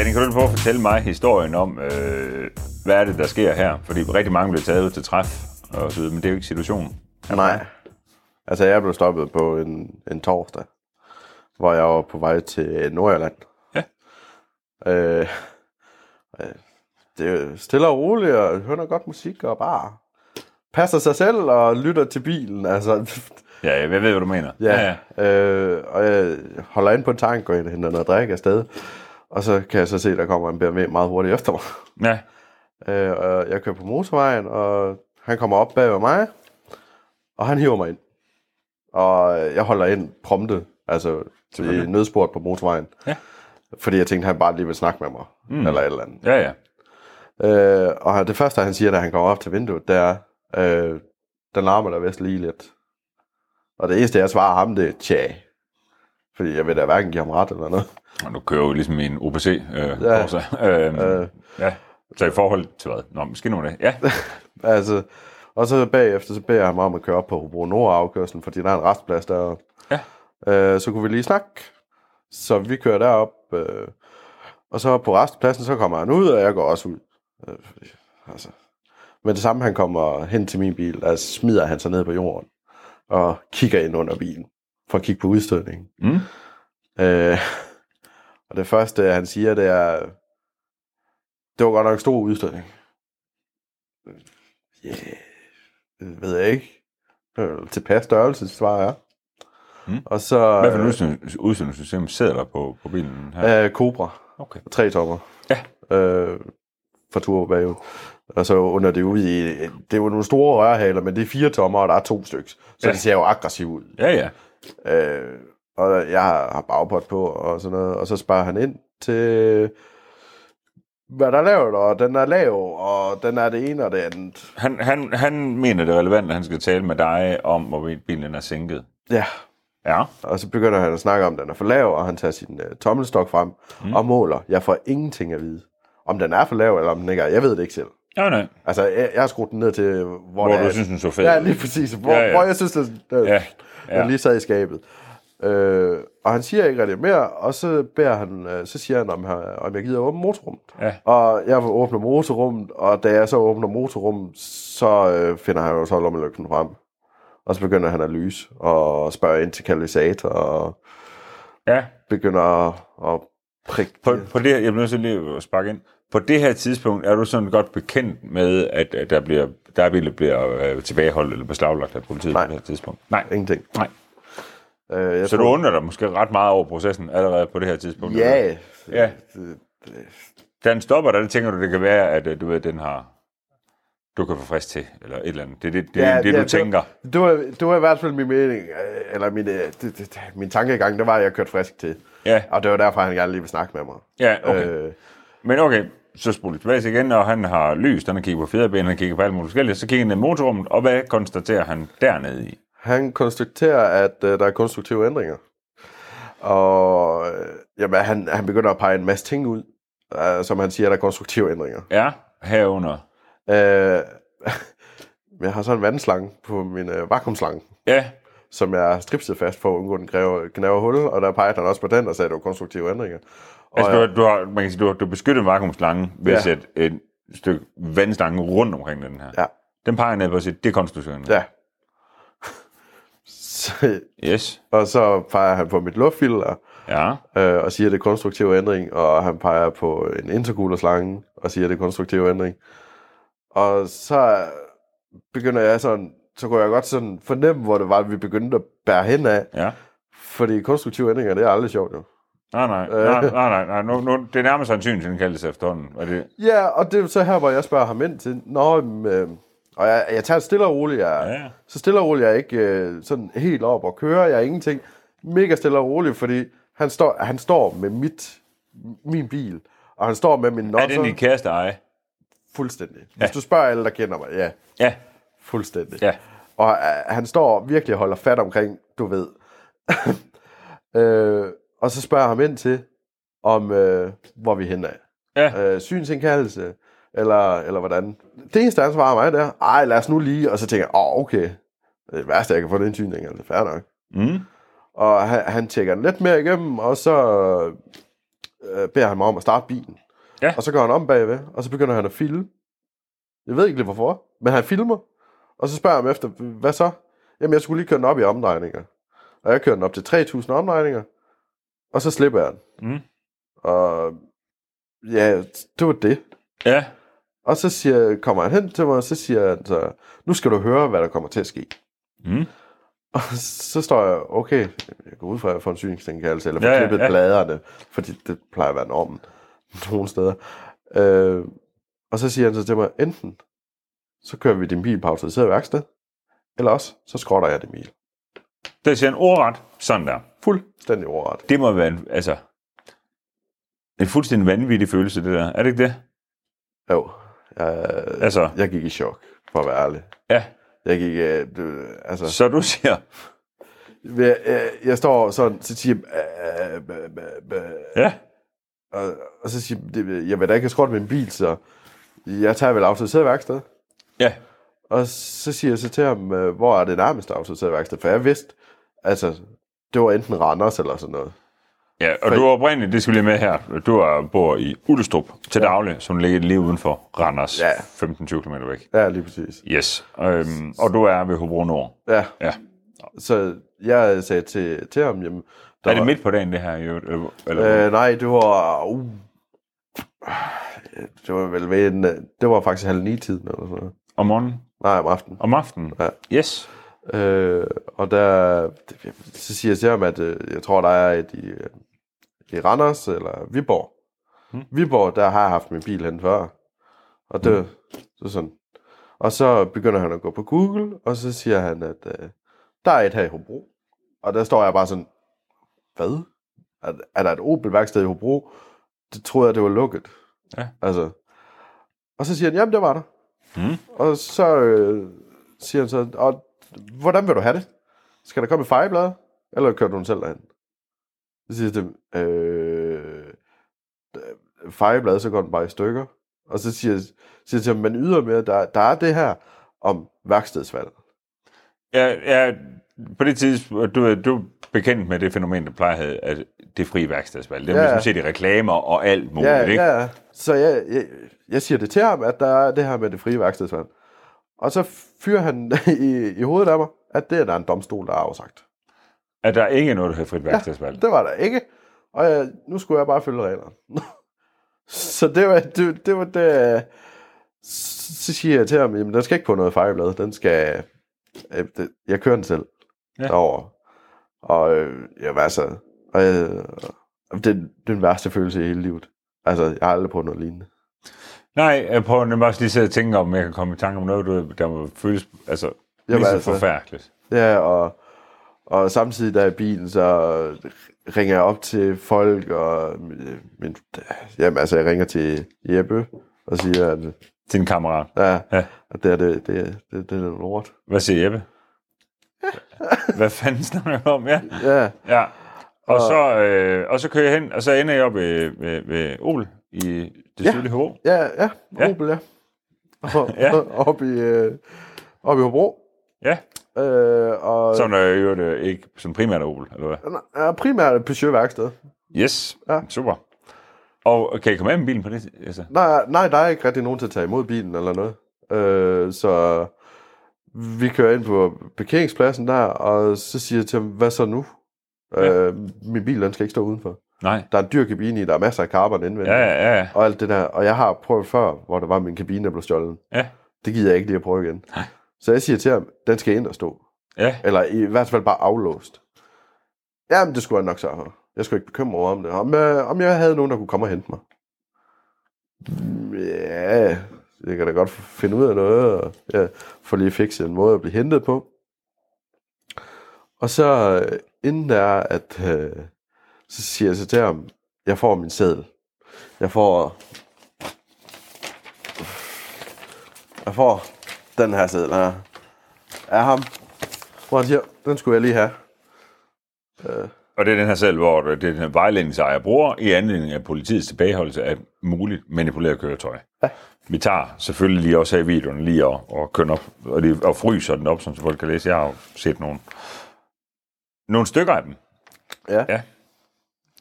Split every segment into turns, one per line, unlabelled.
Danny, kan du prøve at fortælle mig historien om, øh, hvad er det, der sker her? Fordi rigtig mange bliver taget ud til træf, og så videre, men det er jo ikke situationen.
Nej. Altså, jeg blev stoppet på en, en torsdag, hvor jeg var på vej til Nordjylland.
Ja.
Øh, øh, det er stille og roligt, og hører godt musik, og bare passer sig selv og lytter til bilen. Altså,
Ja, jeg ved, hvad du mener.
ja, ja. Øh, og jeg holder ind på en tank, og henter noget drik afsted. Og så kan jeg så se, at der kommer en BMW meget hurtigt efter mig.
ja.
Øh, og jeg kører på motorvejen, og han kommer op bag ved mig, og han hiver mig ind. Og jeg holder ind prompte, altså i nødsport på motorvejen.
Ja.
Fordi jeg tænkte, han bare lige vil snakke med mig, mm. eller et eller andet.
Ja, ja.
Øh, og det første, han siger, da han kommer op til vinduet, det er, øh, den larmer der vist lige lidt. Og det eneste, jeg svarer ham, det er tja. Fordi jeg vil da hverken give ham ret eller noget.
Og du kører jo ligesom i en OPC. Øh,
Ja.
ja. Øh,
Øh,
ja. Så i forhold til hvad? Nå, måske nu det. Ja.
Altså, og så bagefter, så beder jeg ham om at køre op på Hobro Nord afkørslen, fordi der er en restplads der.
Ja.
Øh, så kunne vi lige snakke. Så vi kører derop, øh, og så på restpladsen, så kommer han ud, og jeg går også ud. Øh, altså. Men det samme, han kommer hen til min bil, altså smider han sig ned på jorden, og kigger ind under bilen, for at kigge på udstødningen.
Mm.
Øh, og det første, han siger, det er, det var godt nok en stor udstødning. Ja, yeah, ved jeg ikke. Øh, Tilpas størrelse, svarer jeg.
Mm.
Og så
Hvad for en udsendelsessystem sidder der på, på bilen her?
øh, Cobra,
Okay.
tre tommer.
Ja.
Øh, fra tur bagud. Og så under det ud i, det jo nogle store rørhaler, men det er fire tommer, og der er to stykker. Så
ja.
det ser jo aggressivt ud.
Ja, ja.
Øh, og jeg har, har bagpot på og sådan noget, og så sparer han ind til, hvad der er lavet, og den er lav, og den er det ene og det andet.
Han, han, han mener det er relevant, at han skal tale med dig om, hvorvidt bilen er sænket.
Ja,
Ja.
og så begynder han at snakke om, at den er for lav, og han tager sin uh, tommelstok frem mm. og måler. Jeg får ingenting at vide. Om den er for lav, eller om den ikke er. Jeg ved det ikke selv.
Ja, nej.
Altså, jeg, jeg har skruet den ned til, hvor,
Hvor
det
du
er,
synes, den så fed
Ja, lige præcis. Hvor,
Ja,
ja, hvor jeg synes, det, det,
Ja,
ja. den lige sad i skabet. Øh, og han siger ikke rigtig mere, og så beder han, øh, så siger han, om, om jeg gider åbne motorrummet.
Ja.
Og jeg åbner motorrummet, og da jeg så åbner motorrummet, så øh, finder han jo så lommelygten frem. Og så begynder han at lyse, og spørger ind til katalysator, og
Ja.
begynder at, at prikke.
På, på det her, jeg bliver nødt til lige at sparke ind. På det her tidspunkt er du sådan godt bekendt med, at, at der bliver, der er biler bliver øh, tilbageholdt eller beslaglagt af politiet
Nej.
på det her tidspunkt? Nej.
Ingenting.
Nej.
Øh, jeg
Så du undrer dig måske ret meget over processen allerede på det her tidspunkt? eller?
Ja.
Ja.
Det- det-
Da den stopper der, det tænker du, det kan være, at øh, du ved, den har du kan få frisk til, eller et eller andet. Det er det, det, ja, det, du tænker.
Det, det, var, det var i hvert fald min mening, øh, eller min, øh, det, det, det, min tankegang, det var, at jeg kørte frisk til.
Ja,
Og det var derfor, han gerne lige vil snakke med mig.
ja okay.
Øh,
Men okay, så spoler vi tilbage igen, og han har lys, han har kigget på fjederben, han har kigget på alt muligt forskelligt, så kigger han ned i motorrummet, og hvad konstaterer han dernede i?
han konstaterer, at øh, der er konstruktive ændringer. Og øh, jamen, han, han begynder at pege en masse ting ud, øh, som han siger, der er konstruktive ændringer.
Ja, herunder.
Øh, jeg har så en vandslange på min øh, vakuumslange,
Ja,
som jeg har stripset fast for at undgå den gnaver hul, og der pegede han også på den og sagde, at det var konstruktive ændringer. Og
altså du,
jeg,
har, du har, man kan sige, du har, du har beskyttet vakuumslangen ved at
Ja.
sætte et stykke vandslange rundt omkring den her.
Ja.
Den peger ned på at sige, det er konstruktionen.
ja. Så,
Yes.
og så peger han på mit luftfilter,
Ja.
øh, og siger, at det er konstruktiv ændring, og han peger på en intercoolerslange, og siger, at det er konstruktiv ændring. Og så begynder jeg sådan, så kunne jeg godt sådan fornemme, hvor det var, at vi begyndte at bære hen af,
Ja.
fordi konstruktive ændringer, det er aldrig sjovt jo.
Nej, nej, nej, nej, nej, nej. Nu, nu, det er nærmest sandsynligt, den kaldes efterhånden. Er det,
Ja, og det er så her, hvor jeg spørger ham ind til, Nå, men, øh, og jeg, jeg tager stille og roligt, jeg,
Ja, ja.
så stille og roligt, jeg er ikke øh, sådan helt op og kører, jeg er ingenting, mega stille og roligt, fordi han står, han står med mit, min bil, og han står med min
er
notter,
det din kæreste eje?
fuldstændig. Hvis du spørger alle, der kender mig, ja,
Ja.
fuldstændig.
Ja.
Og øh, han står virkelig og holder fat omkring, du ved. øh, og så spørger jeg ham ind til, om øh, hvor vi henne af.
Ja.
Øh, synsindkaldelse, eller, eller hvordan. Det eneste, han svarer mig, det er, ej, lad os nu lige, og så tænker jeg, åh, oh, okay. Det værste, jeg kan få det en synsindkaldelse, det fair nok.
Mm.
Og han, han tjekker den lidt mere igennem, og så øh, beder han mig om at starte bilen.
Ja.
Og så går han om bagved, og så begynder han at filme. Jeg ved ikke lige hvorfor, men han filmer. Og så spørger jeg ham efter, hvad så? Jamen, jeg skulle lige køre den op i omdrejninger. Og jeg kører den op til 3.000 omdrejninger, og så slipper jeg den.
Mm.
Og ja, det var det.
Ja.
Og så siger, kommer han hen til mig, og så siger han så, nu skal du høre, hvad der kommer til at ske.
Mm.
Og så står jeg, okay, jeg går ud fra, at jeg får en syningstilkaldelse, eller får
Ja,
ja,
ja,
klippet
ja.
bladerne, fordi det plejer at være normen nogle steder. Øh, og så siger han så til mig, enten så kører vi din bil på autoriseret værksted, eller også, så skrotter jeg din bil.
Det siger en ordret. Sådan der.
Fuldstændig overret.
Det må være en, altså, en fuldstændig vanvittig følelse, det der. Er det ikke det?
Jo, jeg,
Altså.
jeg gik i chok, for at være ærlig.
Ja.
Jeg gik, øh, du, altså,
Så du siger,
jeg, jeg, jeg står sådan, så siger jeg, øh, øh, øh, øh,
ja,
Og, og så siger jeg, det- jeg vil da ikke have skråt min bil, så jeg tager vel autoriseret værksted.
ja,
Og så siger jeg så til ham, øh, hvor er det nærmeste autoriseret værksted? For jeg vidste, altså, det var enten Randers eller sådan noget.
ja. Og du er oprindeligt, det skal vi lige med her, du er, bor i Ullestrup til daglig, som ligger lige uden for Randers,
Ja.
15-20 km væk.
Ja, lige præcis.
Yes. Øhm, og du er ved Hobro Nord.
Ja,
Ja.
så jeg sagde til, til ham, jamen... Der
Er det
var-
midt på dagen, det her? øvrigt, Eller?
Øh, nej, det var... Uh, det var vel ved en, det var faktisk halv ni tiden eller sådan noget.
om morgenen?
Nej, om aftenen.
Om aftenen?
Ja.
Yes.
Øh, og der, så siger jeg til ham, at øh, jeg tror, der er et i, øh, i Randers eller Viborg.
Hmm.
Viborg, der har jeg haft min bil hen før. Og det, så sådan. Og så begynder han at gå på Google, og så siger han, at øh, der er et her i Hobro. Og der står jeg bare sådan, hvad? Er, er der et Opel-værksted i Hobro? Det troede jeg, det var lukket.
Ja.
Altså. Og så siger han, jamen det var der.
Mm.
Og så øh, siger han så, og hvordan vil du have det? Skal der komme et fejeblad, eller kører du den selv derhen? Så siger jeg til øh, fejeblad, så går den bare i stykker. Og så siger, siger jeg til ham, men ydermere, der, der er det her om værkstedsvalg.
Ja, ja, på det tidspunkt, du, er- du er bekendt med det fænomen, der plejer at have, at det frie værkstedsvalg. Det har
Ja.
sådan set i reklamer og alt muligt,
Ja,
ikke?
ja. Så jeg, jeg, jeg siger det til ham, at der er det her med det frie værkstedsvalg. Og så fyrer han i, i hovedet af mig, at det er der en domstol, der har afsagt.
At der ikke er noget, der hedder frit værkstedsvalg.
Det var der ikke. Og jeg, nu skulle jeg bare følge reglerne. så det var det, det, var det så siger jeg til ham, jamen den skal ikke på noget fejreblad. Den skal, øh, jeg kører den selv
Ja.
ja. derover. Og øh, jeg var altså, og, jeg, det, det er den værste følelse i hele livet. Altså, jeg har aldrig prøvet noget lignende.
Nej, jeg prøver nemlig også lige at tænke om, jeg kan komme i tanke om noget, du- der må føles altså, lige så
altså-
forfærdeligt.
Ja, og, og samtidig der i bilen, så ringer jeg op til folk, og øh, min, jamen, altså, jeg ringer til Jeppe, og siger, at
Din kammerat.
ja,
Ja.
at det er det, det, det, det er lort.
Hvad siger Jeppe? Hvad fanden snakker jeg om? Ja.
Ja,
ja. Og, så, øh, og så kører jeg hen, og så ender jeg op ved, ved, ved Ole i det
Ja.
sydlige Hobro.
ja, ja,
Ja.
Opel, ja. Og,
Ja.
ja. Op i, øh, op i Hobro.
Ja,
Øh, og
som der jo øh, ikke som primært er Opel, eller hvad?
er primært et Peugeot værksted.
Yes,
Ja.
super. Og kan I komme af med bilen på det? Altså,
Nej, nej, der er ikke rigtig nogen til at tage imod bilen eller noget. Øh, så vi kører ind på parkeringspladsen der, og så siger jeg til ham, hvad så nu?
Ja.
Ja. Øh, min bil, den skal ikke stå udenfor.
Nej.
Der er en dyr kabine i, der er masser af carbon indvendigt.
Ja, ja, ja.
Og alt det der. Og jeg har prøvet før, hvor der var min kabine, der blev stjålet.
Ja.
Det gider jeg ikke lige at prøve igen.
Nej.
Så jeg siger til ham, den skal ind og stå.
Ja,
Eller i hvert fald bare aflåst. Jamen, det skulle jeg nok så have. Jeg skulle ikke bekymre mig om det. Om, øh, om jeg havde nogen, der kunne komme og hente mig. Ja, jeg kan da godt finde ud af noget, og jeg får lige fikset en måde at blive hentet på. Og så øh, inden der er, at øh, så siger jeg så til ham, jeg får min seddel. Jeg får jeg får den her seddel her af ham. Hvor han siger, den skulle jeg lige have.
og det er den her selv, hvor det er den her vejledningsejer bruger i anledning af politiets tilbageholdelse af muligt manipuleret køretøj.
Ja.
Vi tager selvfølgelig lige også her i videoen lige og, og den op, og, lige, og fryser den op, så folk kan læse. Jeg har jo set nogle, nogle stykker af dem.
Ja.
Ja.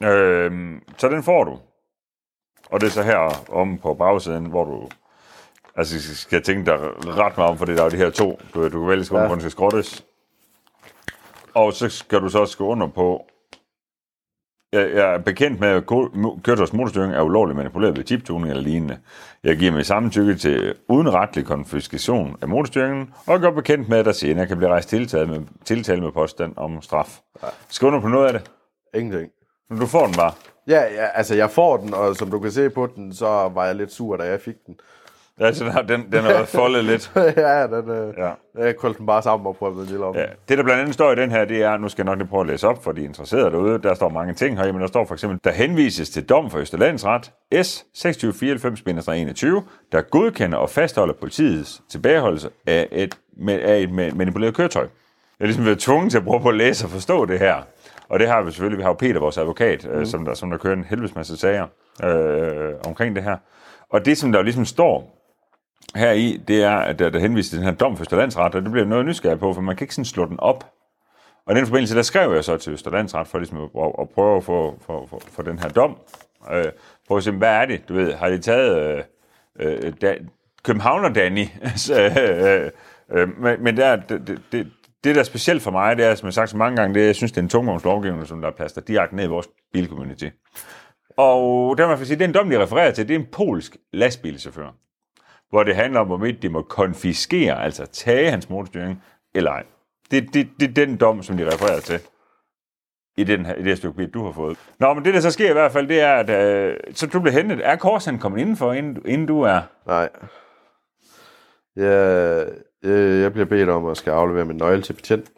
Øhm, så den får du. Og det er så her om på bagsiden, hvor du altså, skal tænke dig ret meget om, fordi der er de her to. Du, du kan vælge, hvor
Ja.
ja. den skal skrottes. Og så skal du så også gå under på, jeg, jeg er bekendt med, at køretøjs motorstyring er ulovligt manipuleret ved chiptuning eller lignende. Jeg giver mig samtykke til udenretlig konfiskation af motorstyringen, og gør bekendt med, at der senere kan blive rejst tiltale med, tiltale med påstand om straf. Skal under på noget af det?
Ingenting.
Men du får den bare.
Ja, ja, altså jeg får den, og som du kan se på den, så var jeg lidt sur, da jeg fik den.
Altså, den, har- den, den har været foldet lidt.
ja, den, øh,
Ja.
jeg krølte den bare sammen og prøvede den lille om.
Ja, det, der blandt andet står i den her, det er, nu skal jeg nok lige prøve at læse op for de interesserede derude, der står mange ting her, men der står for eksempel, der henvises til dom for Østerlandsret S 2694-21, der godkender og fastholder politiets tilbageholdelse af et, med, af et ma- manipuleret køretøj. Jeg har ligesom været tvunget til at prøve på at læse og forstå det her. Og det har vi selvfølgelig. Vi har jo Peter, vores advokat, mm. øh, som, der, som der kører en helvedes masse sager øh, omkring det her. Og det, som der jo ligesom står her i, det er, at der, der henviser til den her dom for Østerlandsret, og det bliver noget nysgerrig på, for man kan ikke sådan slå den op. Og i den forbindelse, der skrev jeg så til Østerlandsret for ligesom at, at, prøve at få for, for, for den her dom. Øh, på at se, hvad er det? Du ved, har de taget øh, øh, da, Københavner Danny? øh, øh, men men der, det, det, det, der er specielt for mig, det er, som jeg har sagt så mange gange, det er, jeg synes, det er en tungvognslovgivning, som der plaster direkte ned i vores bilcommunity. Og der må jeg sige, den dom, de refererer til, det er en polsk lastbilchauffør hvor det handler om, hvorvidt de må konfiskere, altså tage hans motorstyring, eller ej. Det, det, det er den dom, som de refererer til i, den her, i det her stykke bil, du har fået. Nå, men det, der så sker i hvert fald, det er, at øh, så du bliver hentet. Er Korsan kommet indenfor, inden, inden du er...
Nej. Jeg, jeg, jeg bliver bedt om at skal aflevere min nøgle til betjenten,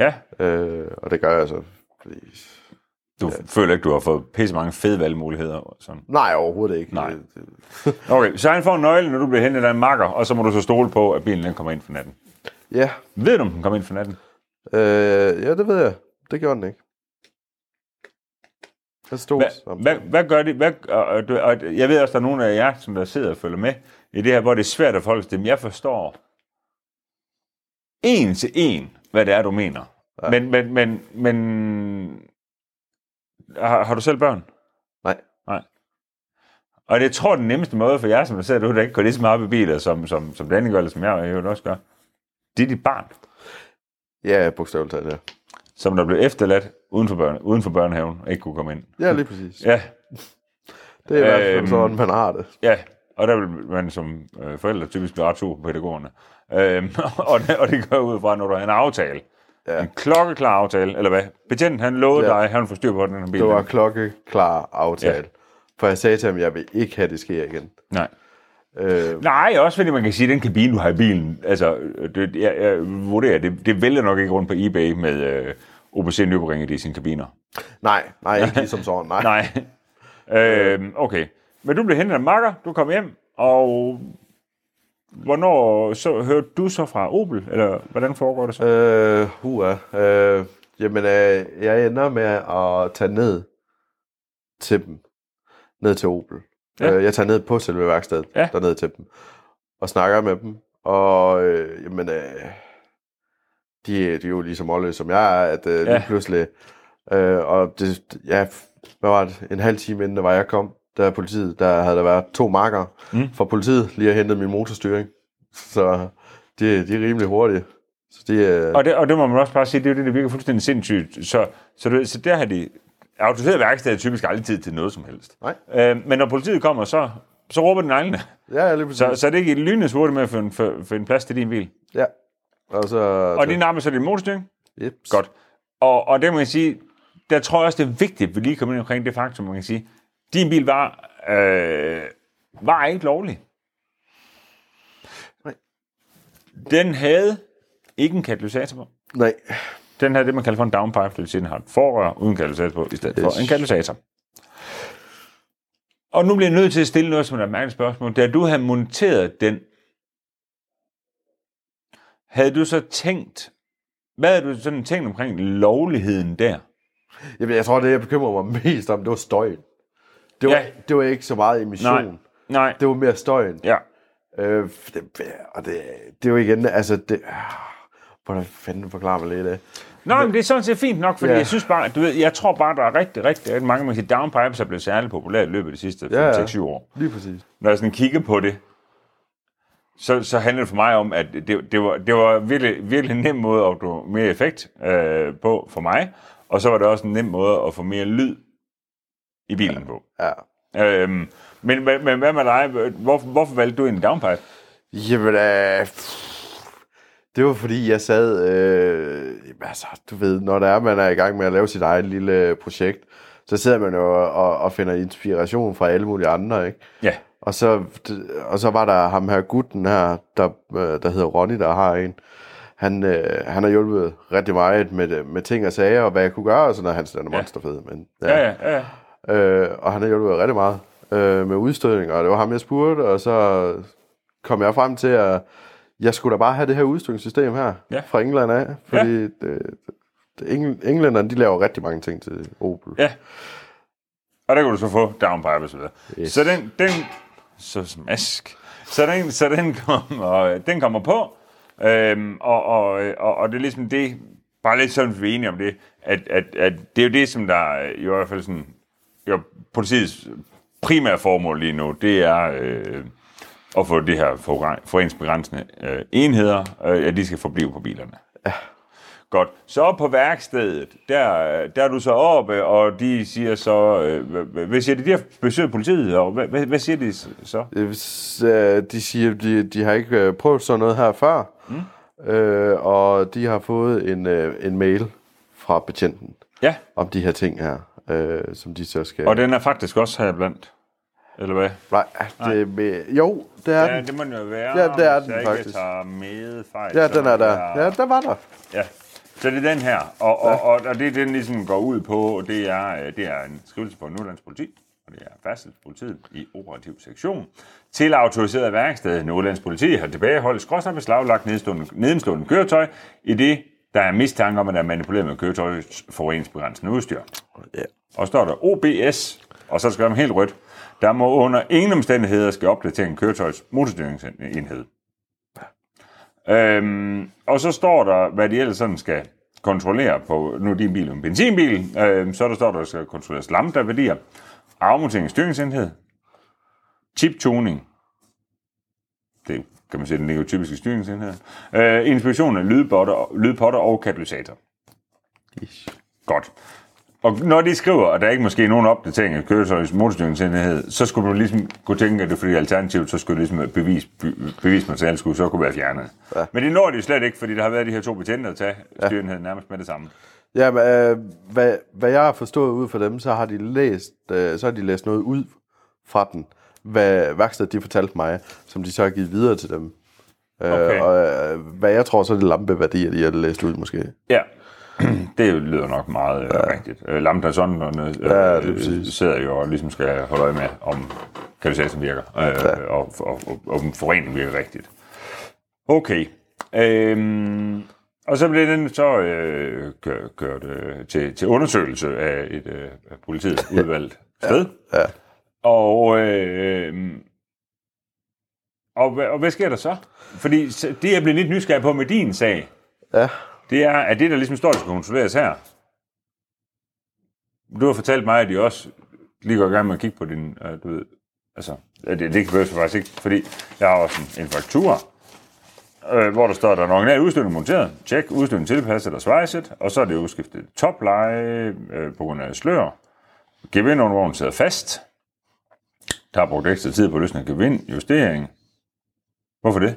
Ja,
øh, og det gør jeg så. Fordi...
du ja. føler ikke, du har fået pisse mange fede valgmuligheder. Sådan.
Nej, overhovedet ikke.
Nej. Okay, så han får nøglen, når du bliver hentet af en makker, og så må du så stole på, at bilen den kommer ind for natten.
ja,
Ved du, om den kommer ind for natten?
øh, ja, det ved jeg. Det gjorde den ikke. Jeg stod
Hvad, hvad, gør det? Hvad, og, og, og jeg ved også, der er nogle af jer, som der sidder og følger med i det her, hvor det er svært at til. Men jeg forstår en til en, hvad det er, du mener.
Ja.
Men, men, men, men har, har du selv børn?
Nej.
Nej. Og det jeg tror, den nemmeste måde for jer, som der sidder derude, der ikke går lige så meget op i biler, som, som, som Danny gør, eller som jeg jo også gør, det er dit barn,
Ja, bogstaveligt talt, ja.
som der blev efterladt uden for, børne, uden for børnehaven, ikke kunne komme ind.
Ja, lige præcis.
Ja,
Det er i hvert fald
Øhm,
sådan, man har det.
Ja, og der vil man som øh, forældre typisk blive ret sur på pædagogerne. Øhm, og, det, og det gør ud fra, når du har en aftale.
Ja.
En klokkeklar aftale, eller hvad? Betjenten, han lovede
Ja.
dig, at han ville få styr på den her bil.
Det var klokkeklar aftale.
Ja.
For jeg sagde til ham, jeg vil ikke have, det sker igen.
Nej.
Øh,
Nej, også fordi man kan sige, at den kabine, du har i bilen, altså, øh, det, jeg, jeg vurderer, det, det vælger nok ikke rundt på eBay med øh, OPC Nürburgring i sine kabiner.
nej, nej, ikke ligesom sådan. Nej.
Nej. øhm, okay. Men du blev hentet af makker, du kom hjem, og hvornår så hørte du så fra Opel, eller hvordan foregår det så?
Øh, hua. Øh, jamen, øh, jeg ender med at tage ned til dem. Ned til Opel.
Ja.
Øh, jeg tager ned på selve værkstedet,
ja.
derned til dem. Og snakker med dem. Og øh, jamen, øh, de, de er jo ligesom Olle, som jeg er, at øh, lige
Ja.
pludselig... Øh, og det, ja, hvad var det? En halv time inden, det var jeg kom, der politiet, der havde der været to marker
Mm.
fra politiet, lige at hente min motorstyring. Så de, de er rimelig hurtige. Så de, øh,
Og det, og det må man også bare sige, det er jo det, der virker fuldstændig sindssygt. Så, så, du, så der har de... Autoriseret værksted er typisk aldrig tid til noget som helst.
Nej.
Øh, men når politiet kommer, så, så råber den egne.
Ja, lige præcis.
Så, så er det ikke lynende hurtigt med at finde, for- finde plads til din bil.
Ja. Og så...
Og din arme så er din motorstyring.
Yep.
Godt. Og, og det må jeg sige, der tror jeg også, det er vigtigt, at vi lige kommer ind omkring det faktum, man kan sige, din bil var, øh, var ikke lovlig.
Nej.
Den havde ikke en katalysator på.
Nej.
Den havde det, man kalder for en downpipe, det vil sige, den har et forrør uden katalysator på, i stedet for en katalysator. Og nu bliver jeg nødt til at stille noget som et mærkeligt spørgsmål. Da du havde monteret den, havde du så tænkt, hvad havde du sådan tænkt omkring lovligheden der?
Jamen, jeg tror, det jeg bekymrer mig mest om, det var støjen. Det var,
Ja.
det var ikke så meget emission.
Nej. Nej.
Det var mere støjen.
Ja.
Øh, det, og det, det er jo igen, altså, det, ah, hvordan fanden forklarer man lidt af?
Nå, men det er sådan set fint nok, fordi
Ja.
jeg synes bare, du ved, jeg tror bare, der er rigtig, rigtig, rigtig mange, man kan sige, downpipes er blevet særligt populært i løbet af de sidste
Ja, ja.
5-6-7 år.
Lige præcis.
Når jeg sådan kigger på det, så, så handler det for mig om, at det, det, var, det var virkelig, virkelig en nem måde at opnå mere effekt øh, på for mig, og så var det også en nem måde at få mere lyd i bilen på.
Ja.
Øhm, men, men, men hvad med dig? Hvor, hvorfor valgte du en downpipe?
Jamen, øh, det var fordi, jeg sad, øh, altså, du ved, når det er, man er i gang med at lave sit eget lille projekt, så sidder man jo og, og, og finder inspiration fra alle mulige andre, ikke?
Ja.
Og så, og så var der ham her gutten her, der, øh, der hedder Ronny, der har en. Han, øh, han har hjulpet rigtig meget med, med ting og sager, og hvad jeg kunne gøre, og sådan noget. Han er
Ja.
monsterfed, men
Ja, ja, ja. ja.
Øh, og han har hjulpet rigtig meget øh, med udstødning, og det var ham, jeg spurgte, og så kom jeg frem til, at jeg skulle da bare have det her udstødningssystem her
Ja.
fra England af, fordi ja. det, det, engl, englænderne, de laver rigtig mange ting til Opel.
Ja. Og der kan du så få downpipe og så videre.
Yes.
Så den, den, så smask. Så den, så den kommer, øh, den kommer på, øhm, og, og, øh, og, og, det er ligesom det, bare lidt sådan, vi er enige om det, at, at, at det er jo det, som der øh, i hvert fald sådan, jo, politiets primære formål lige nu, det er øh, at få det her for- foreningsbegrænsende øh, enheder, øh, at de skal forblive på bilerne. Ja. Godt. Så på værkstedet, der, der er du så oppe, og de siger så, øh, hvad- siger de? De har besøgt politiet, og hvad, hvad, hvad siger de så?
Øh, øh, De siger, de, de har ikke øh, prøvet sådan noget her før, mm. øh, og de har fået en, øh, en mail fra betjenten
Ja,
om de her ting her, øh, som de så skal...
og den er faktisk også her blandt. Eller hvad?
Nej, det med, jo, det er
Ja,
den.
det må den jo være,
Ja, det er
hvis
den
jeg ikke
faktisk.
tager med fejl.
Ja, den er der.
jeg-
Ja, der var der.
Ja, så det er den her, og, og, og, og det den ligesom går ud på, det er, øh, det er en skrivelse fra Nordlands Politi, og det er færdselspolitiet i operativ sektion, til autoriseret værksted. Nordlands Politi har tilbageholdt skråsner beslaglagt nedenstående, køretøj, i det der er mistanke om, at der er manipuleret med køretøjets forureningsbegrænsende udstyr.
Ja.
Og står der OBS, og så skal der helt rødt. Der må under ingen omstændigheder skal opdatere en køretøjs motorstyringsenhed. Øhm, og så står der, hvad de ellers sådan skal kontrollere på, nu er din bil en benzinbil, øhm, så der står der, der skal kontrolleres lambda-værdier, afmontering af styringsenhed, chip-tuning, det kan man sige, den ligger jo typisk i styringsenheden, øh, inspektion af lydpotter, lydpotter og katalysator.
Ish.
Godt. Og når de skriver, at der ikke måske er nogen opdatering af køretøjets motorstyringsenhed, så skulle du ligesom kunne tænke, at det er fordi alternativt, så skulle ligesom bevis, be, bevismateriale skulle så kunne være fjernet.
Ja.
Men det når de slet ikke, fordi der har været de her to betjente at tage styringsenheden nærmest med det samme.
Ja, men, øh, hvad, hvad jeg har forstået ud fra dem, så har de læst, øh, så har de læst noget ud fra den, hvad værkstedet de fortalte mig, som de så har givet videre til dem.
Okay.
Øh, og øh, hvad jeg tror, så er det lampeværdier, de har læst ud måske.
Ja, det lyder nok meget ja. rigtigt. Øh, Lambda sonderne øh,
Ja,
øh, sidder jo og ligesom skal holde øje med, om katalysatoren virker, øh, ja. og, og, og, og om forureningen virker rigtigt. Okay. Øhm, og så blev den så øh, kørt, kørt øh, til, til undersøgelse af et øh, politiet udvalgt sted.
Ja.
Og, øh, og, hvad- og hvad sker der så? Fordi det, jeg blev lidt nysgerrig på med din sag,
Ja,
det er, at det, der ligesom står, der skal kontrolleres her, du har fortalt mig, at de også lige går i gang med at kigge på din, øh, du ved, altså, det, det kan jeg faktisk ikke, fordi jeg har også en, en faktura, øh, hvor der står, at der er en original udstødning monteret, tjek, udstødning tilpasset eller svejset, og så er det udskiftet topleje øh, på grund af slør, gevindervognen sidder fast, der har brugt ekstra tid på løsning af gevind, justering. Hvorfor det?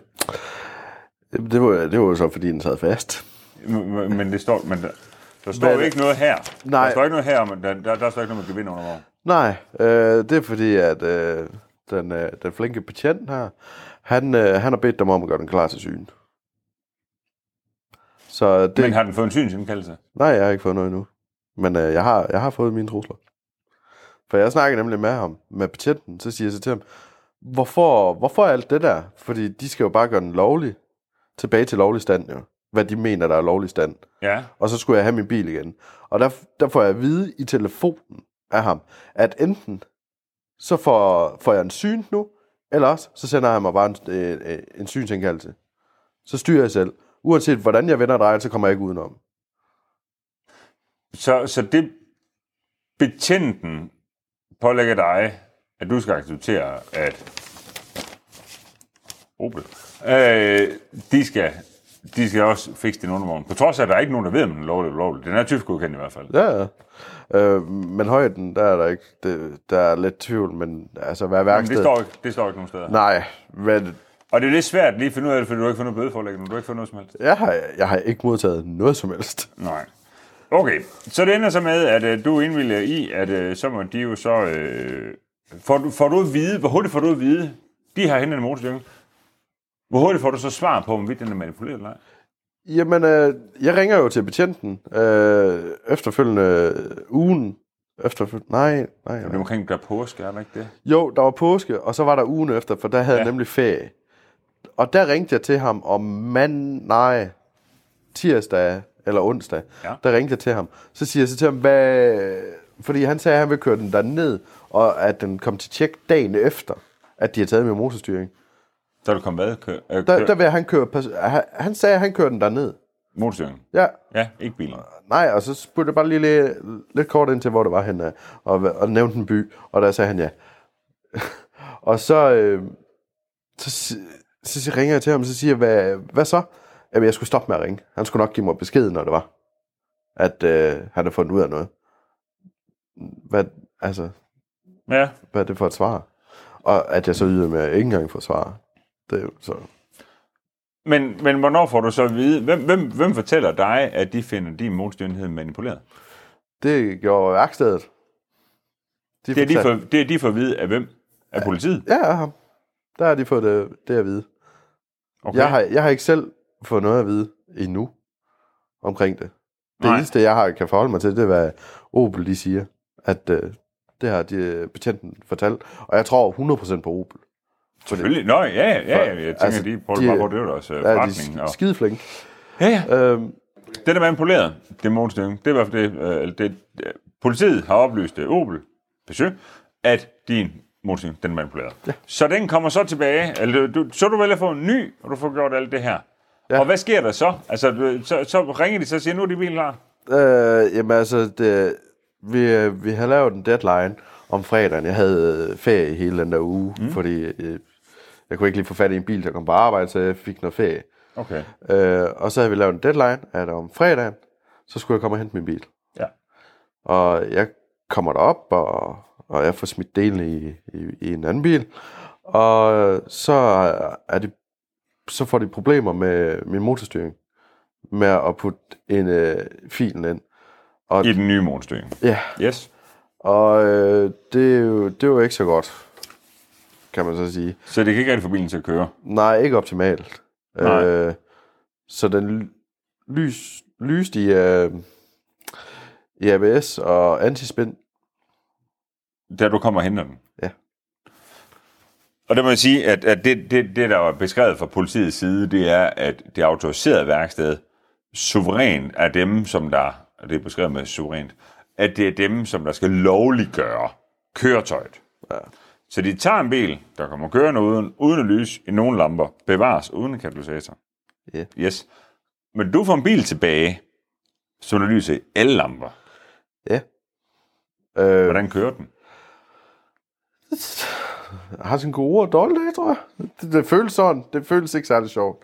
det var, det var jo så, fordi den sad fast.
Men det står, men der, der står
det?
ikke noget her.
Nej.
Der står ikke noget her, men der, der, der står ikke noget med gevind under vogn.
Nej, øh, det er fordi, at øh, den, øh, den flinke betjent her, han, øh, han har bedt dem om at gøre den klar til syn. Så det,
Men har den fået en synsindkaldelse?
Nej, jeg har ikke fået noget endnu. Men øh, jeg, har, jeg har fået mine trusler. For jeg snakker nemlig med ham, med betjenten, så siger jeg så til ham, hvorfor, hvorfor alt det der? Fordi de skal jo bare gøre den lovlig. Tilbage til lovlig stand jo. Hvad de mener, der er lovlig stand.
Ja.
Og så skulle jeg have min bil igen. Og der, der får jeg at vide i telefonen af ham, at enten så får, får jeg en syn nu, eller også så sender han mig bare en, øh, øh, en synsindkaldelse. Så styrer jeg selv. Uanset hvordan jeg vender drejer, så kommer jeg ikke udenom.
Så, så det betjenten pålægger dig, at du skal acceptere, at Opel, øh, de, skal, de skal også fikse din undervogn. På trods af, at der er ikke nogen, der ved, om den er lovlig eller ulovlig. Den er tyfgodkendt i hvert fald.
Ja, ja. Øh, men højden, der er der ikke. Det, der er lidt tvivl, men altså, hvad er
Men det
værksted?
står, ikke, det står ikke nogen steder.
Nej, men
Og det er lidt svært lige at finde ud af det, fordi du har ikke fundet bødeforlæggende. Du har ikke fundet noget som helst.
jeg har, jeg har ikke modtaget noget som helst.
Nej. Okay, så det ender så med, at øh, du indvilger i, at øh, så må de jo så... Øh, får, du, får du at vide, hvor hurtigt får du at vide, de har hentet en motorstyrke? Hvor hurtigt får du så svar på, om den er manipuleret eller ej?
Jamen, øh, jeg ringer jo til betjenten øh, efterfølgende ugen. Efterfølgende, nej, nej,
Det er
nej.
omkring der påske, er der ikke det?
Jo, der var påske, og så var der ugen efter, for der havde ja. Jeg nemlig ferie. Og der ringte jeg til ham om mand, nej, tirsdag eller onsdag.
Ja.
Der ringte jeg til ham. Så siger jeg så til ham, hvad... Fordi han sagde, at han ville køre den der ned, og at den kom til tjek dagen efter, at de har taget min motorstyring.
Så er du kommet hvad? Kør, øh,
Der, der vil han køre... Han, han sagde, at han kørte den der ned.
motorstyrken?
Ja,
Ja, ikke bilen.
Nej, og så spurgte jeg bare lige lidt, lidt kort ind til, hvor det var henne, og, og nævnte en by, og der sagde han ja. og så, øh, så, så, så ringer jeg til ham, og så siger jeg, hvad, hvad så? Jamen, jeg skulle stoppe med at ringe. Han skulle nok give mig besked, når det var, at øh, han havde fundet ud af noget. Hvad, altså,
Ja,
hvad er det for et svar? Og at jeg så yder med at ikke engang få svar. Det er jo så...
men, men hvornår får du så at vide, hvem, hvem, hvem fortæller dig, at de finder din motorstyrke manipuleret?
Det gjorde værkstedet. De
Det er, de for, det er de for at vide af hvem? Af politiet?
Ja, af ham. Der har de fået det, det at vide.
Okay.
Okay. Jeg, har, jeg har ikke selv fået noget at vide endnu omkring det. Det
Nej.
eneste, jeg har, kan forholde mig til, det er, hvad Opel de siger. At øh, det har de, øh, betjenten fortalt. Og jeg tror 100% på Opel.
Selvfølgelig. Nå, ja, ja, ja. Jeg tænker,
Altså,
de prøver
de-
bare på, det er jo deres øh,
Ja, de
forretning.
er
Og...
skide flinke.
Ja, ja.
Øhm,
Den er manipuleret, det motorstyring. Det er i hvert fald det, øh, det, det politiet har oplyst det, Opel, Peugeot, at din motorstyring, den er manipuleret. Ja. Så den kommer så tilbage, eller du, så du vælger at få en ny, og du får gjort alt det her.
Ja.
Og hvad sker der så? Altså, du- så, så ringer de så og siger, nu er de bilen klar.
øh, jamen altså, det, vi, øh, vi har lavet en deadline om fredagen. Jeg havde øh, ferie hele den der uge, mm. fordi øh, jeg kunne ikke lige få fat i en bil, der kom på arbejde, så jeg fik noget ferie.
Okay.
Øh, og så havde vi lavet en deadline, at om fredagen, så skulle jeg komme og hente min bil.
Ja.
Og jeg kommer derop, og, og jeg får smidt delen i, i, i en anden bil. Og så, er de, så får de problemer med min motorstyring. Med at putte en øh, filen ind. Og,
I den nye motorstyring.
ja,
Yes.
og øh, det, er jo, det er jo ikke så godt, kan man så sige.
Så det kan ikke rigtig få bilen til at køre.
Nej, ikke optimalt.
Nej.
Øh, så den ly- lys, lyste i, øh, i ABS og antispin.
Da du kommer og henter den.
Ja.
Og det må jeg sige, at, at det, det, det, der var beskrevet fra politiets side, det er, at det autoriserede værksted suverænt er dem, som der, og det er beskrevet med suverænt, at det er dem, som der skal lovliggøre køretøjet.
Ja.
Så de tager en bil, der kommer kørende uden, uden at lyse i nogle lamper, bevares uden en katalysator.
Ja.
Yes. Men du får en bil tilbage, som der lyser i alle lamper.
Ja. Øh,
Hvordan kører den?
har sin gode og dårlige dage, tror jeg. Det, det føles sådan. Det føles ikke særlig sjovt.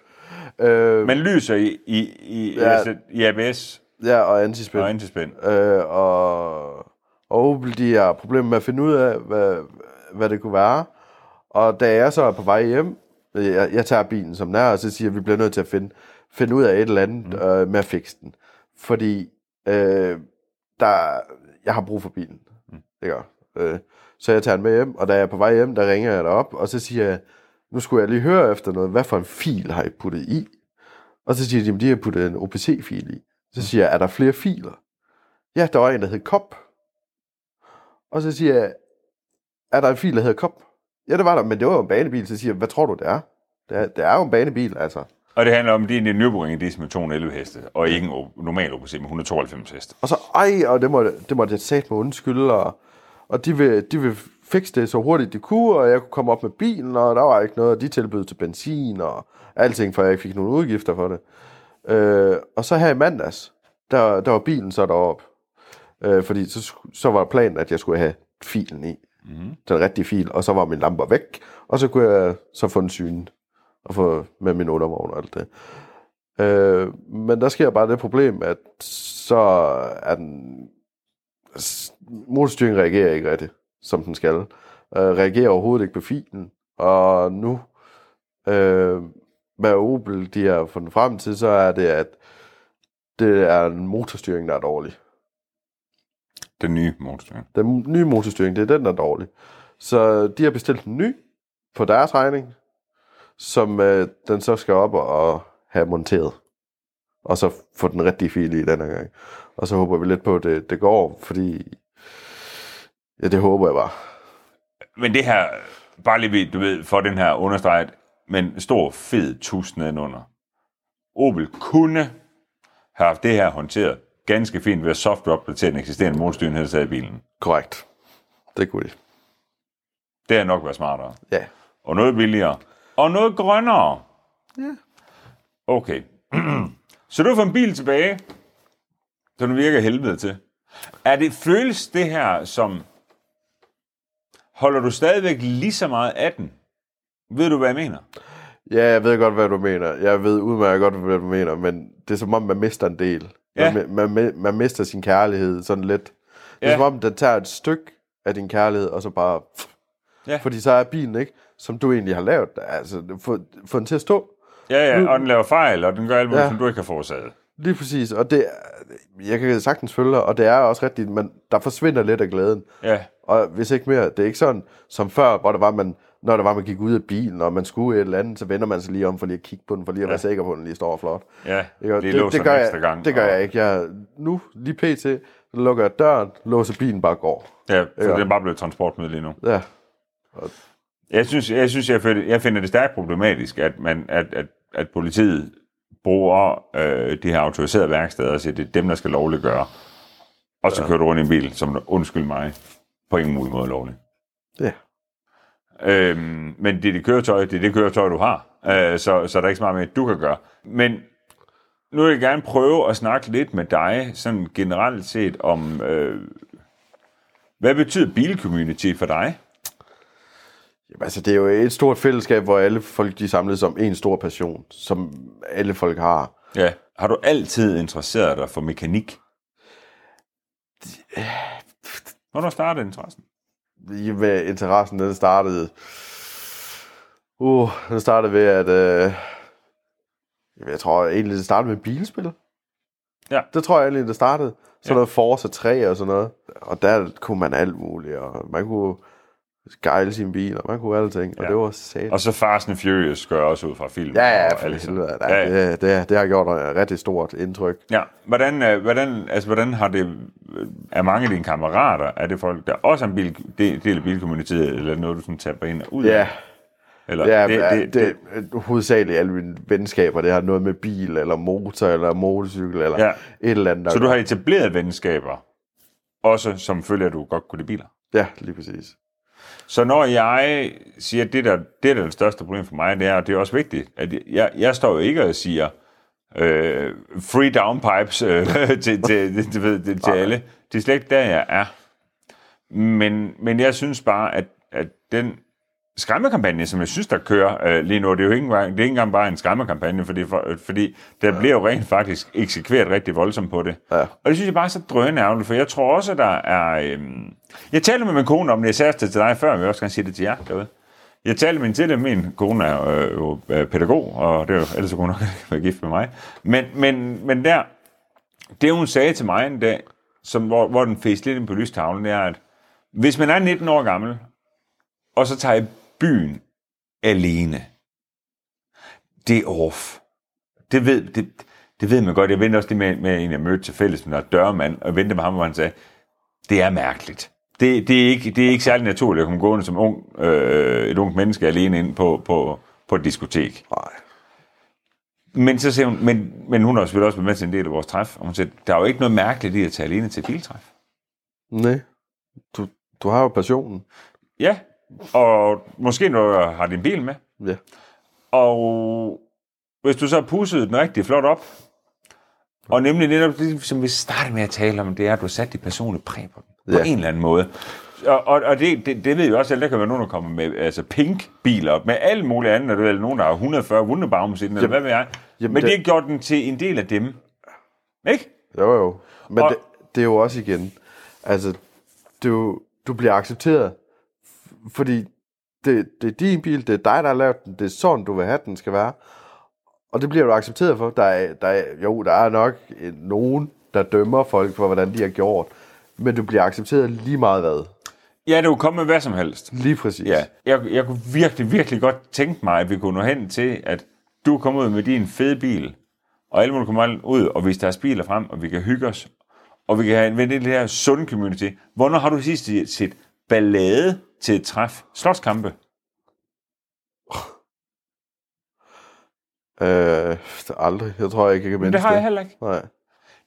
Øh,
Man lyser i, i, i,
Ja.
altså, i ABS
ja, og antispin.
og antispænd.
Øh, og, og Opel, de har problemer med at finde ud af, hvad, hvad det kunne være. Og da jeg så er på vej hjem, jeg, jeg tager bilen som den er, og så siger jeg, at vi bliver nødt til at finde, finde ud af et eller andet mm. øh, med at fikse den. Fordi øh, der, jeg har brug for bilen. Mm. Ikke? Øh, så jeg tager den med hjem, og da jeg er på vej hjem, der ringer jeg derop, og så siger jeg, nu skulle jeg lige høre efter noget, hvad for en fil har I puttet i? Og så siger de, at de har puttet en OPC-fil i. Så siger jeg, er der flere filer? Ja, der var en, der hed Kop. Og så siger jeg, er der en fil, der hedder Kop? Ja, det var der, men det var jo en banebil. Så siger hvad tror du, det er? Det er, det er jo en banebil, altså.
Og det handler om, det er en Nürburgring diesel med 211 heste, og ikke en normal OPC med 192 heste.
Og så, ej, og det må, det må jeg sat med undskylde, og, og de, vil, de vil fikse det så hurtigt de kunne, og jeg kunne komme op med bilen, og der var ikke noget, og de tilbød til benzin og alting, for jeg ikke fik nogen udgifter for det. Øh, og så her i mandags, der, der var bilen så deroppe. Øh, fordi så, så var planen, at jeg skulle have filen i. Mm-hmm. Mm. Den rigtige fil, og så var min lamper væk. Og så kunne jeg så få den syn og få med min undervogn og alt det. Øh, men der sker bare det problem, at så er den... Motorstyringen reagerer ikke rigtigt, som den skal. Øh, reagerer overhovedet ikke på filen. Og nu, øh, med Opel, de har fundet frem til, så er det, at det er en motorstyring, der er dårlig.
Den nye motorstyring.
Den nye motorstyring, det er den, der er dårlig. Så de har bestilt en ny på deres regning, som øh, den så skal op og, have monteret. Og så få den rigtige fil i denne gang. Og så håber vi lidt på, at det, det går, fordi... Ja, det håber jeg bare.
Men det her, bare lige du ved, for den her understreget, men stor fed tus nedenunder. Opel kunne have haft det her håndteret ganske fint ved at software-opdatere den eksisterende taget i bilen.
Korrekt. Det kunne de.
Det har nok været smartere.
Ja.
Og noget billigere. Og noget grønnere.
Ja.
Okay. Så du fået en bil tilbage, som du virker helvede til. Er det, føles det her som... Holder du stadigvæk lige så meget af den? Ved du, hvad jeg mener?
Ja, jeg ved godt, hvad du mener. Jeg ved udmærket godt, hvad du mener, men det er som om, man mister en del.
Ja.
Man, man, man, mister sin kærlighed sådan lidt. Det er
Ja.
som om, den tager et stykke af din kærlighed, og så bare...
Ja.
Fordi så er bilen ikke, som du egentlig har lavet. Altså, få, få den til at stå.
Ja, ja, og den laver fejl, og den gør alt muligt, ja. Som du ikke har forårsaget.
Lige præcis. Og det, jeg kan sagtens følge og det er også rigtigt, men der forsvinder lidt af glæden.
Ja,
Og hvis ikke mere, det er ikke sådan som før, hvor der var man, når der var, man gik ud af bilen, og man skulle et eller andet, så vender man sig lige om for lige at kigge på den, for lige at være sikker på, at den lige står flot.
ja.
Ikke? Og
Lige
det, det, gør jeg,
gang.
det gør
og-
jeg ikke. Jeg, nu, lige pt, så lukker jeg døren, låser bilen bare går.
Ja,
Ja.
det er bare blevet transportmiddel lige nu.
Ja,
Jeg synes, jeg, synes, jeg, finder, jeg finder det stærkt problematisk, at, man, at, at, at politiet bruger øh, de her autoriserede værksteder og siger, at det er dem, der skal lovligt gøre. Og så ja. kører du rundt i en bil, som undskyld mig, på ingen mulig måde lovligt.
ja.
Øhm, men det er det køretøj, det er det køretøj, du har. Øh, så, så der er ikke så meget mere, du kan gøre. Men nu vil jeg gerne prøve at snakke lidt med dig, sådan generelt set om, øh, hvad betyder bilcommunity for dig?
Jamen, altså, det er jo et stort fællesskab, hvor alle folk de samles om en stor passion, som alle folk har.
Ja. Har du altid interesseret dig for mekanik? Hvornår startede interessen?
Med interessen, den startede... Uh, den startede ved, at... Øh, jeg tror egentlig, det startede med bilspil.
Ja.
Det tror jeg egentlig, det startede. Sådan
Ja.
noget Forza 3 og sådan noget. Og der kunne man alt muligt, og man kunne gejle sin bil, og man kunne alting, og
Ja.
det var sat.
Og så Fast and Furious gør også ud fra film.
Ja, ja, for
alle
helvede.
Ja,
det, det, det har gjort et rigtig stort indtryk.
ja. Hvordan, øh, hvordan, altså, hvordan har det... Er mange af dine kammerater, er det folk, der også er en bil, del, del af bilcommunityet, eller er noget, du sådan taber ind og ud af?
Ja,
Eller,
ja
det, det, det,
det, hovedsageligt alle mine venskaber, det har noget med bil, eller motor, eller motorcykel, eller
Ja.
et eller andet.
så du har etableret venskaber, også som følger, at du godt kunne lide biler?
Ja, lige præcis.
Så når jeg siger, at det der, det der er det største problem for mig, det er, og det er også vigtigt, at jeg, jeg står jo ikke og siger, øh, free downpipes øh, til, til, til, til, til, til alle. Det er slet ikke der, jeg er. Men, men jeg synes bare, at, at den skræmmekampagne, som jeg synes, der kører øh, lige nu, det er jo ikke engang, det er ikke engang bare en skræmmekampagne, fordi, for, fordi der bliver jo rent faktisk eksekveret rigtig voldsomt på det.
Ja.
Og det synes jeg bare er så drønærveligt, for jeg tror også, der er... Øhm, jeg talte med min kone om det, jeg sagde det til dig før, men jeg vil også gerne sige det til jer derude. Jeg talte med til det, min kone er øh, jo øh, pædagog, og det er jo, ellers kunne hun nok være gift med mig. Men, men, men der, det hun sagde til mig en dag, som, hvor, hvor den fæste lidt ind på lystavlen, det er, at hvis man er 19 år gammel, og så tager i byen alene, det er off. Det ved, det, det ved man godt. Jeg vendte også det med, med en, jeg mødte til fælles, med dørmand, og vendte med ham, hvor han sagde, det er mærkeligt. Det, det, er, ikke, det er ikke særlig naturligt at komme gående som ung, øh, et ungt menneske alene ind på, på, på et diskotek.
Nej.
Men så siger hun, men, men hun har selvfølgelig også været med til en del af vores træf, og hun siger, der er jo ikke noget mærkeligt i at tage alene til et biltræf.
Nej. Du, du har jo passionen.
Ja, og måske når du har din bil med,
Ja.
og hvis du så har pusset den rigtig flot op, Og nemlig det, det, som vi startede med at tale om, det er, at du har sat dit personlige præg på den. På
Ja.
en eller anden måde. Og, og, og det, det, det ved jeg også, at der kan være nogen, der kommer med altså pink-biler, med alle mulige andre, eller nogen, der har 140 Wunderbaums i den, eller hvad ved jeg.
jamen
Men det,
det-
gjort den til en del af dem. Ikke?
Jo, jo. Men
Og-
det, det er jo også igen, altså, du, du bliver accepteret, fordi det, det er din bil, det er dig, der har lavet den, det er sådan, du vil have, den skal være. Og det bliver du accepteret for. Der er, der er, jo, der er nok nogen, der dømmer folk for, hvordan de har gjort, men du bliver accepteret lige meget hvad.
Ja, det kunne komme med hvad som helst.
Lige præcis.
Ja, jeg, jeg kunne virkelig, virkelig godt tænke mig, at vi kunne nå hen til, at du kommer ud med din fede bil, og alle må komme ud og vise deres biler frem, og vi kan hygge os, og vi kan have en det her sunde community. Hvornår har du sidst set ballade til et træf? Slåskampe?
Øh, aldrig. Jeg tror ikke, jeg kan
Men det har jeg heller ikke.
Nej.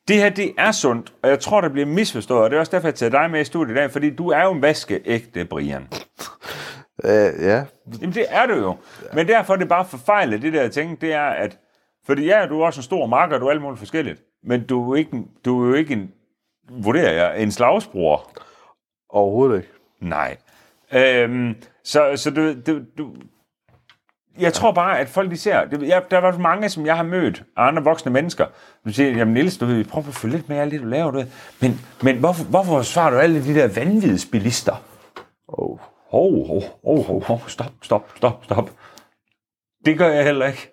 Det her, det er sundt, og jeg tror, det bliver misforstået, og det er også derfor, jeg tager dig med i studiet i dag, fordi du er jo en vaskeægte, Brian.
Øh, ja,
Jamen, det er du jo. Men derfor er det bare forfejlet, det der ting, det er, at... Fordi ja, du er også en stor marker, du er alt muligt forskelligt. Men du er jo ikke, en- du er jo ikke en, vurderer jeg, en slagsbror.
overhovedet ikke.
Nej. Øhm, så så du, du, du, jeg tror bare, at folk de ser... Det, jeg, der er i mange, som jeg har mødt, andre voksne mennesker, som siger, jamen Niels, du ved, prøv at følge lidt med alt det, du laver. Du ved. Men, men hvorfor, hvorfor svarer du alle de der vanvidsbilister?
Oh.
Hov, hov, hov, oh, stop, stop, stop, stop. Det gør jeg heller ikke.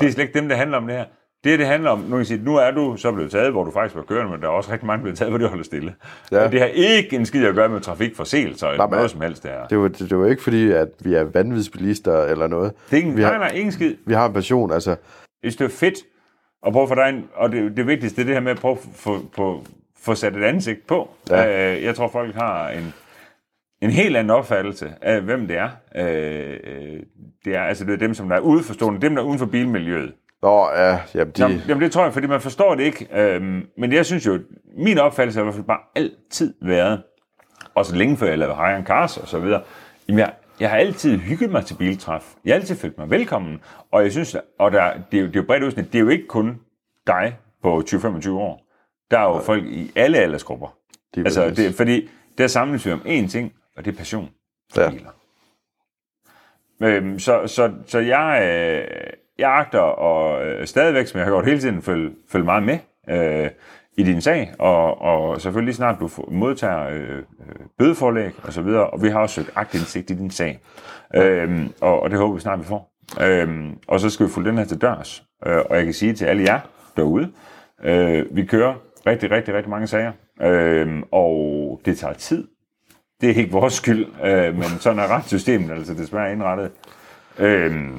Det er slet ikke dem, det handler om det her. Det, det handler om, nu kan jeg sige, nu er du så blevet taget, hvor du faktisk var kørende, men der er også rigtig mange, der blevet taget, hvor du holder stille.
Ja.
Ja. Det har ikke en skid at gøre med trafikforseelser eller
men-
noget som helst, det her.
Det var, det, det var ikke fordi, at vi er vanvidsbilister eller noget.
Det er ikke,
vi har-
nej, nej, ingen skid.
Vi har en passion, altså.
Hvis det er fedt at prøve for dig, en, og det, det vigtigste, det er det her med at prøve at få, få, få sat et ansigt på.
Ja.
Øh, jeg tror, folk har en, en helt anden opfattelse af, hvem det er. Øh, øh, det er altså det er dem, som der er udeforstående, dem, der er uden for bilmiljøet.
Nå, ja, jamen, de,
Jamen, jamen det tror jeg, fordi man forstår det ikke. Øhm, men jeg synes jo, min opfattelse har i hvert fald bare altid været, også længe før jeg lavede High Cars og så videre, jamen jeg, jeg har altid hygget mig til biltræf. Jeg har altid følt mig velkommen. Og jeg synes, og der, det, er jo, det er jo bredt udsnit, det er jo ikke kun dig på 20-25 år. Der er jo folk i alle aldersgrupper.
de er
Altså, det, fordi der samles vi om én ting, og det er passion for
Ja.
biler. Øhm, så, så, så jeg, øh, jeg agter og øh, stadigvæk, som jeg har gjort hele tiden, følge, følge meget med øh, i din sag, og, og selvfølgelig lige snart du modtager øh, øh bødeforlæg og så videre, og vi har også søgt agtindsigt i din sag, øh, og, og det håber vi snart, vi får. Øh, og så skal vi følge den her til dørs, øh, og jeg kan sige til alle jer derude, øh, vi kører rigtig, rigtig, rigtig mange sager, øh, og det tager tid, det er ikke vores skyld, øh, men sådan er retssystemet altså desværre indrettet. Øh,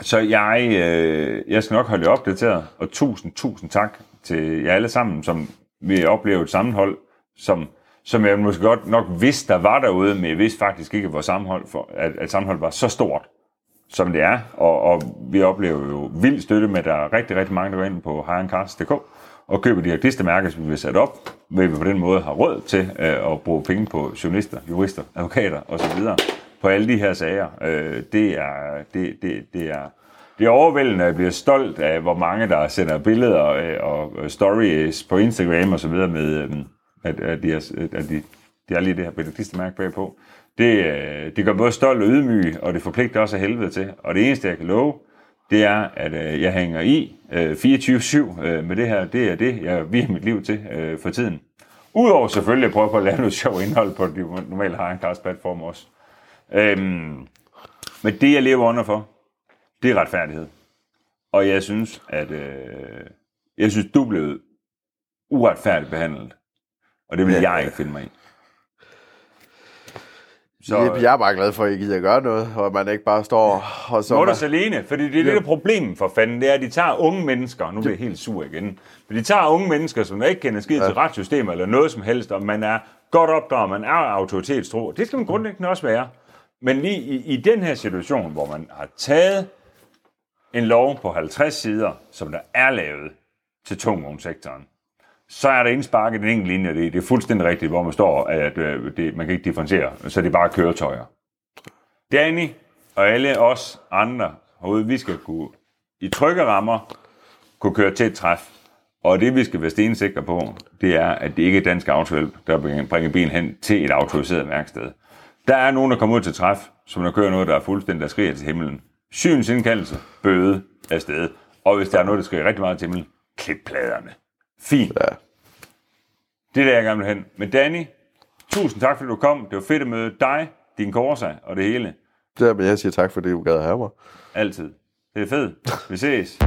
så jeg, øh, jeg skal nok holde jer opdateret, og tusind, tusind tak til jer alle sammen, som vil opleve et sammenhold, som, som jeg måske godt nok vidste, der var derude, men jeg vidste faktisk ikke, at, sammenhold for, at, at sammenholdet var så stort, som det er. Og, og vi oplever jo vild støtte med, at der er rigtig, rigtig mange, der går ind på highandcars.dk og køber de her klistermærker, som vi vil sætte op, hvor vi på den måde har råd til øh, at bruge penge på journalister, jurister, advokater osv på alle de her sager. Øh, det, er, det, det, det, er, det er overvældende, at jeg bliver stolt af, hvor mange, der sender billeder øh, og, og stories på Instagram osv. med, øh, at, at, de, er, at de, de har lige det her billede bagpå. Det, det gør både stolt og ydmyg, og det forpligter også af helvede til. Og det eneste, jeg kan love, det er, at øh, jeg hænger i øh, 24-7 øh, med det her. Det er det, jeg viger mit liv til øh, for tiden. Udover selvfølgelig at prøve på at lave noget sjovt indhold på de normale Hardcast platform også. Øhm, men det, jeg lever under for, det er retfærdighed. Og jeg synes, at øh, jeg synes, du blev uretfærdigt behandlet. Og det vil
Ja.
jeg ikke finde mig i.
Så, jeg er bare glad for, at I gider gøre noget, og man ikke bare står og så...
Må du alene, fordi det er det, der er problemet for fanden, det er, at de tager unge mennesker, nu bliver jeg helt sur igen, men de tager unge mennesker, som ikke kender skid ja. til retssystemer eller noget som helst, og man er godt opdraget, man er autoritetstro. Det skal man grundlæggende også være. Men lige i, i den her situation, hvor man har taget en lov på 50 sider, som der er lavet til tungvognssektoren, så er der indsparket en enkelt linje, det, det er fuldstændig rigtigt, hvor man står, at øh, det, man kan ikke differentiere, så det er bare køretøjer. Danny og alle os andre herude, vi skal kunne i trygge rammer kunne køre til et træf Og det, vi skal være stensikre på, det er, at det ikke er dansk autohjælp, der bringer bilen hen til et autoriseret værksted. Der er nogen, der kommer ud til træf, som der kører noget, der er fuldstændig, der skriger til himlen. Sygens indkaldelse, bøde afsted. Og hvis der er noget, der skriger rigtig meget til himlen, klip pladerne. Fint.
Ja.
Det er der, jeg gerne vil hen. Men Danny, tusind tak, fordi du kom. Det var fedt at møde dig, din Corsa og det hele.
Det er, men jeg siger tak, fordi du gad at have mig.
Altid. Det er fedt. Vi ses.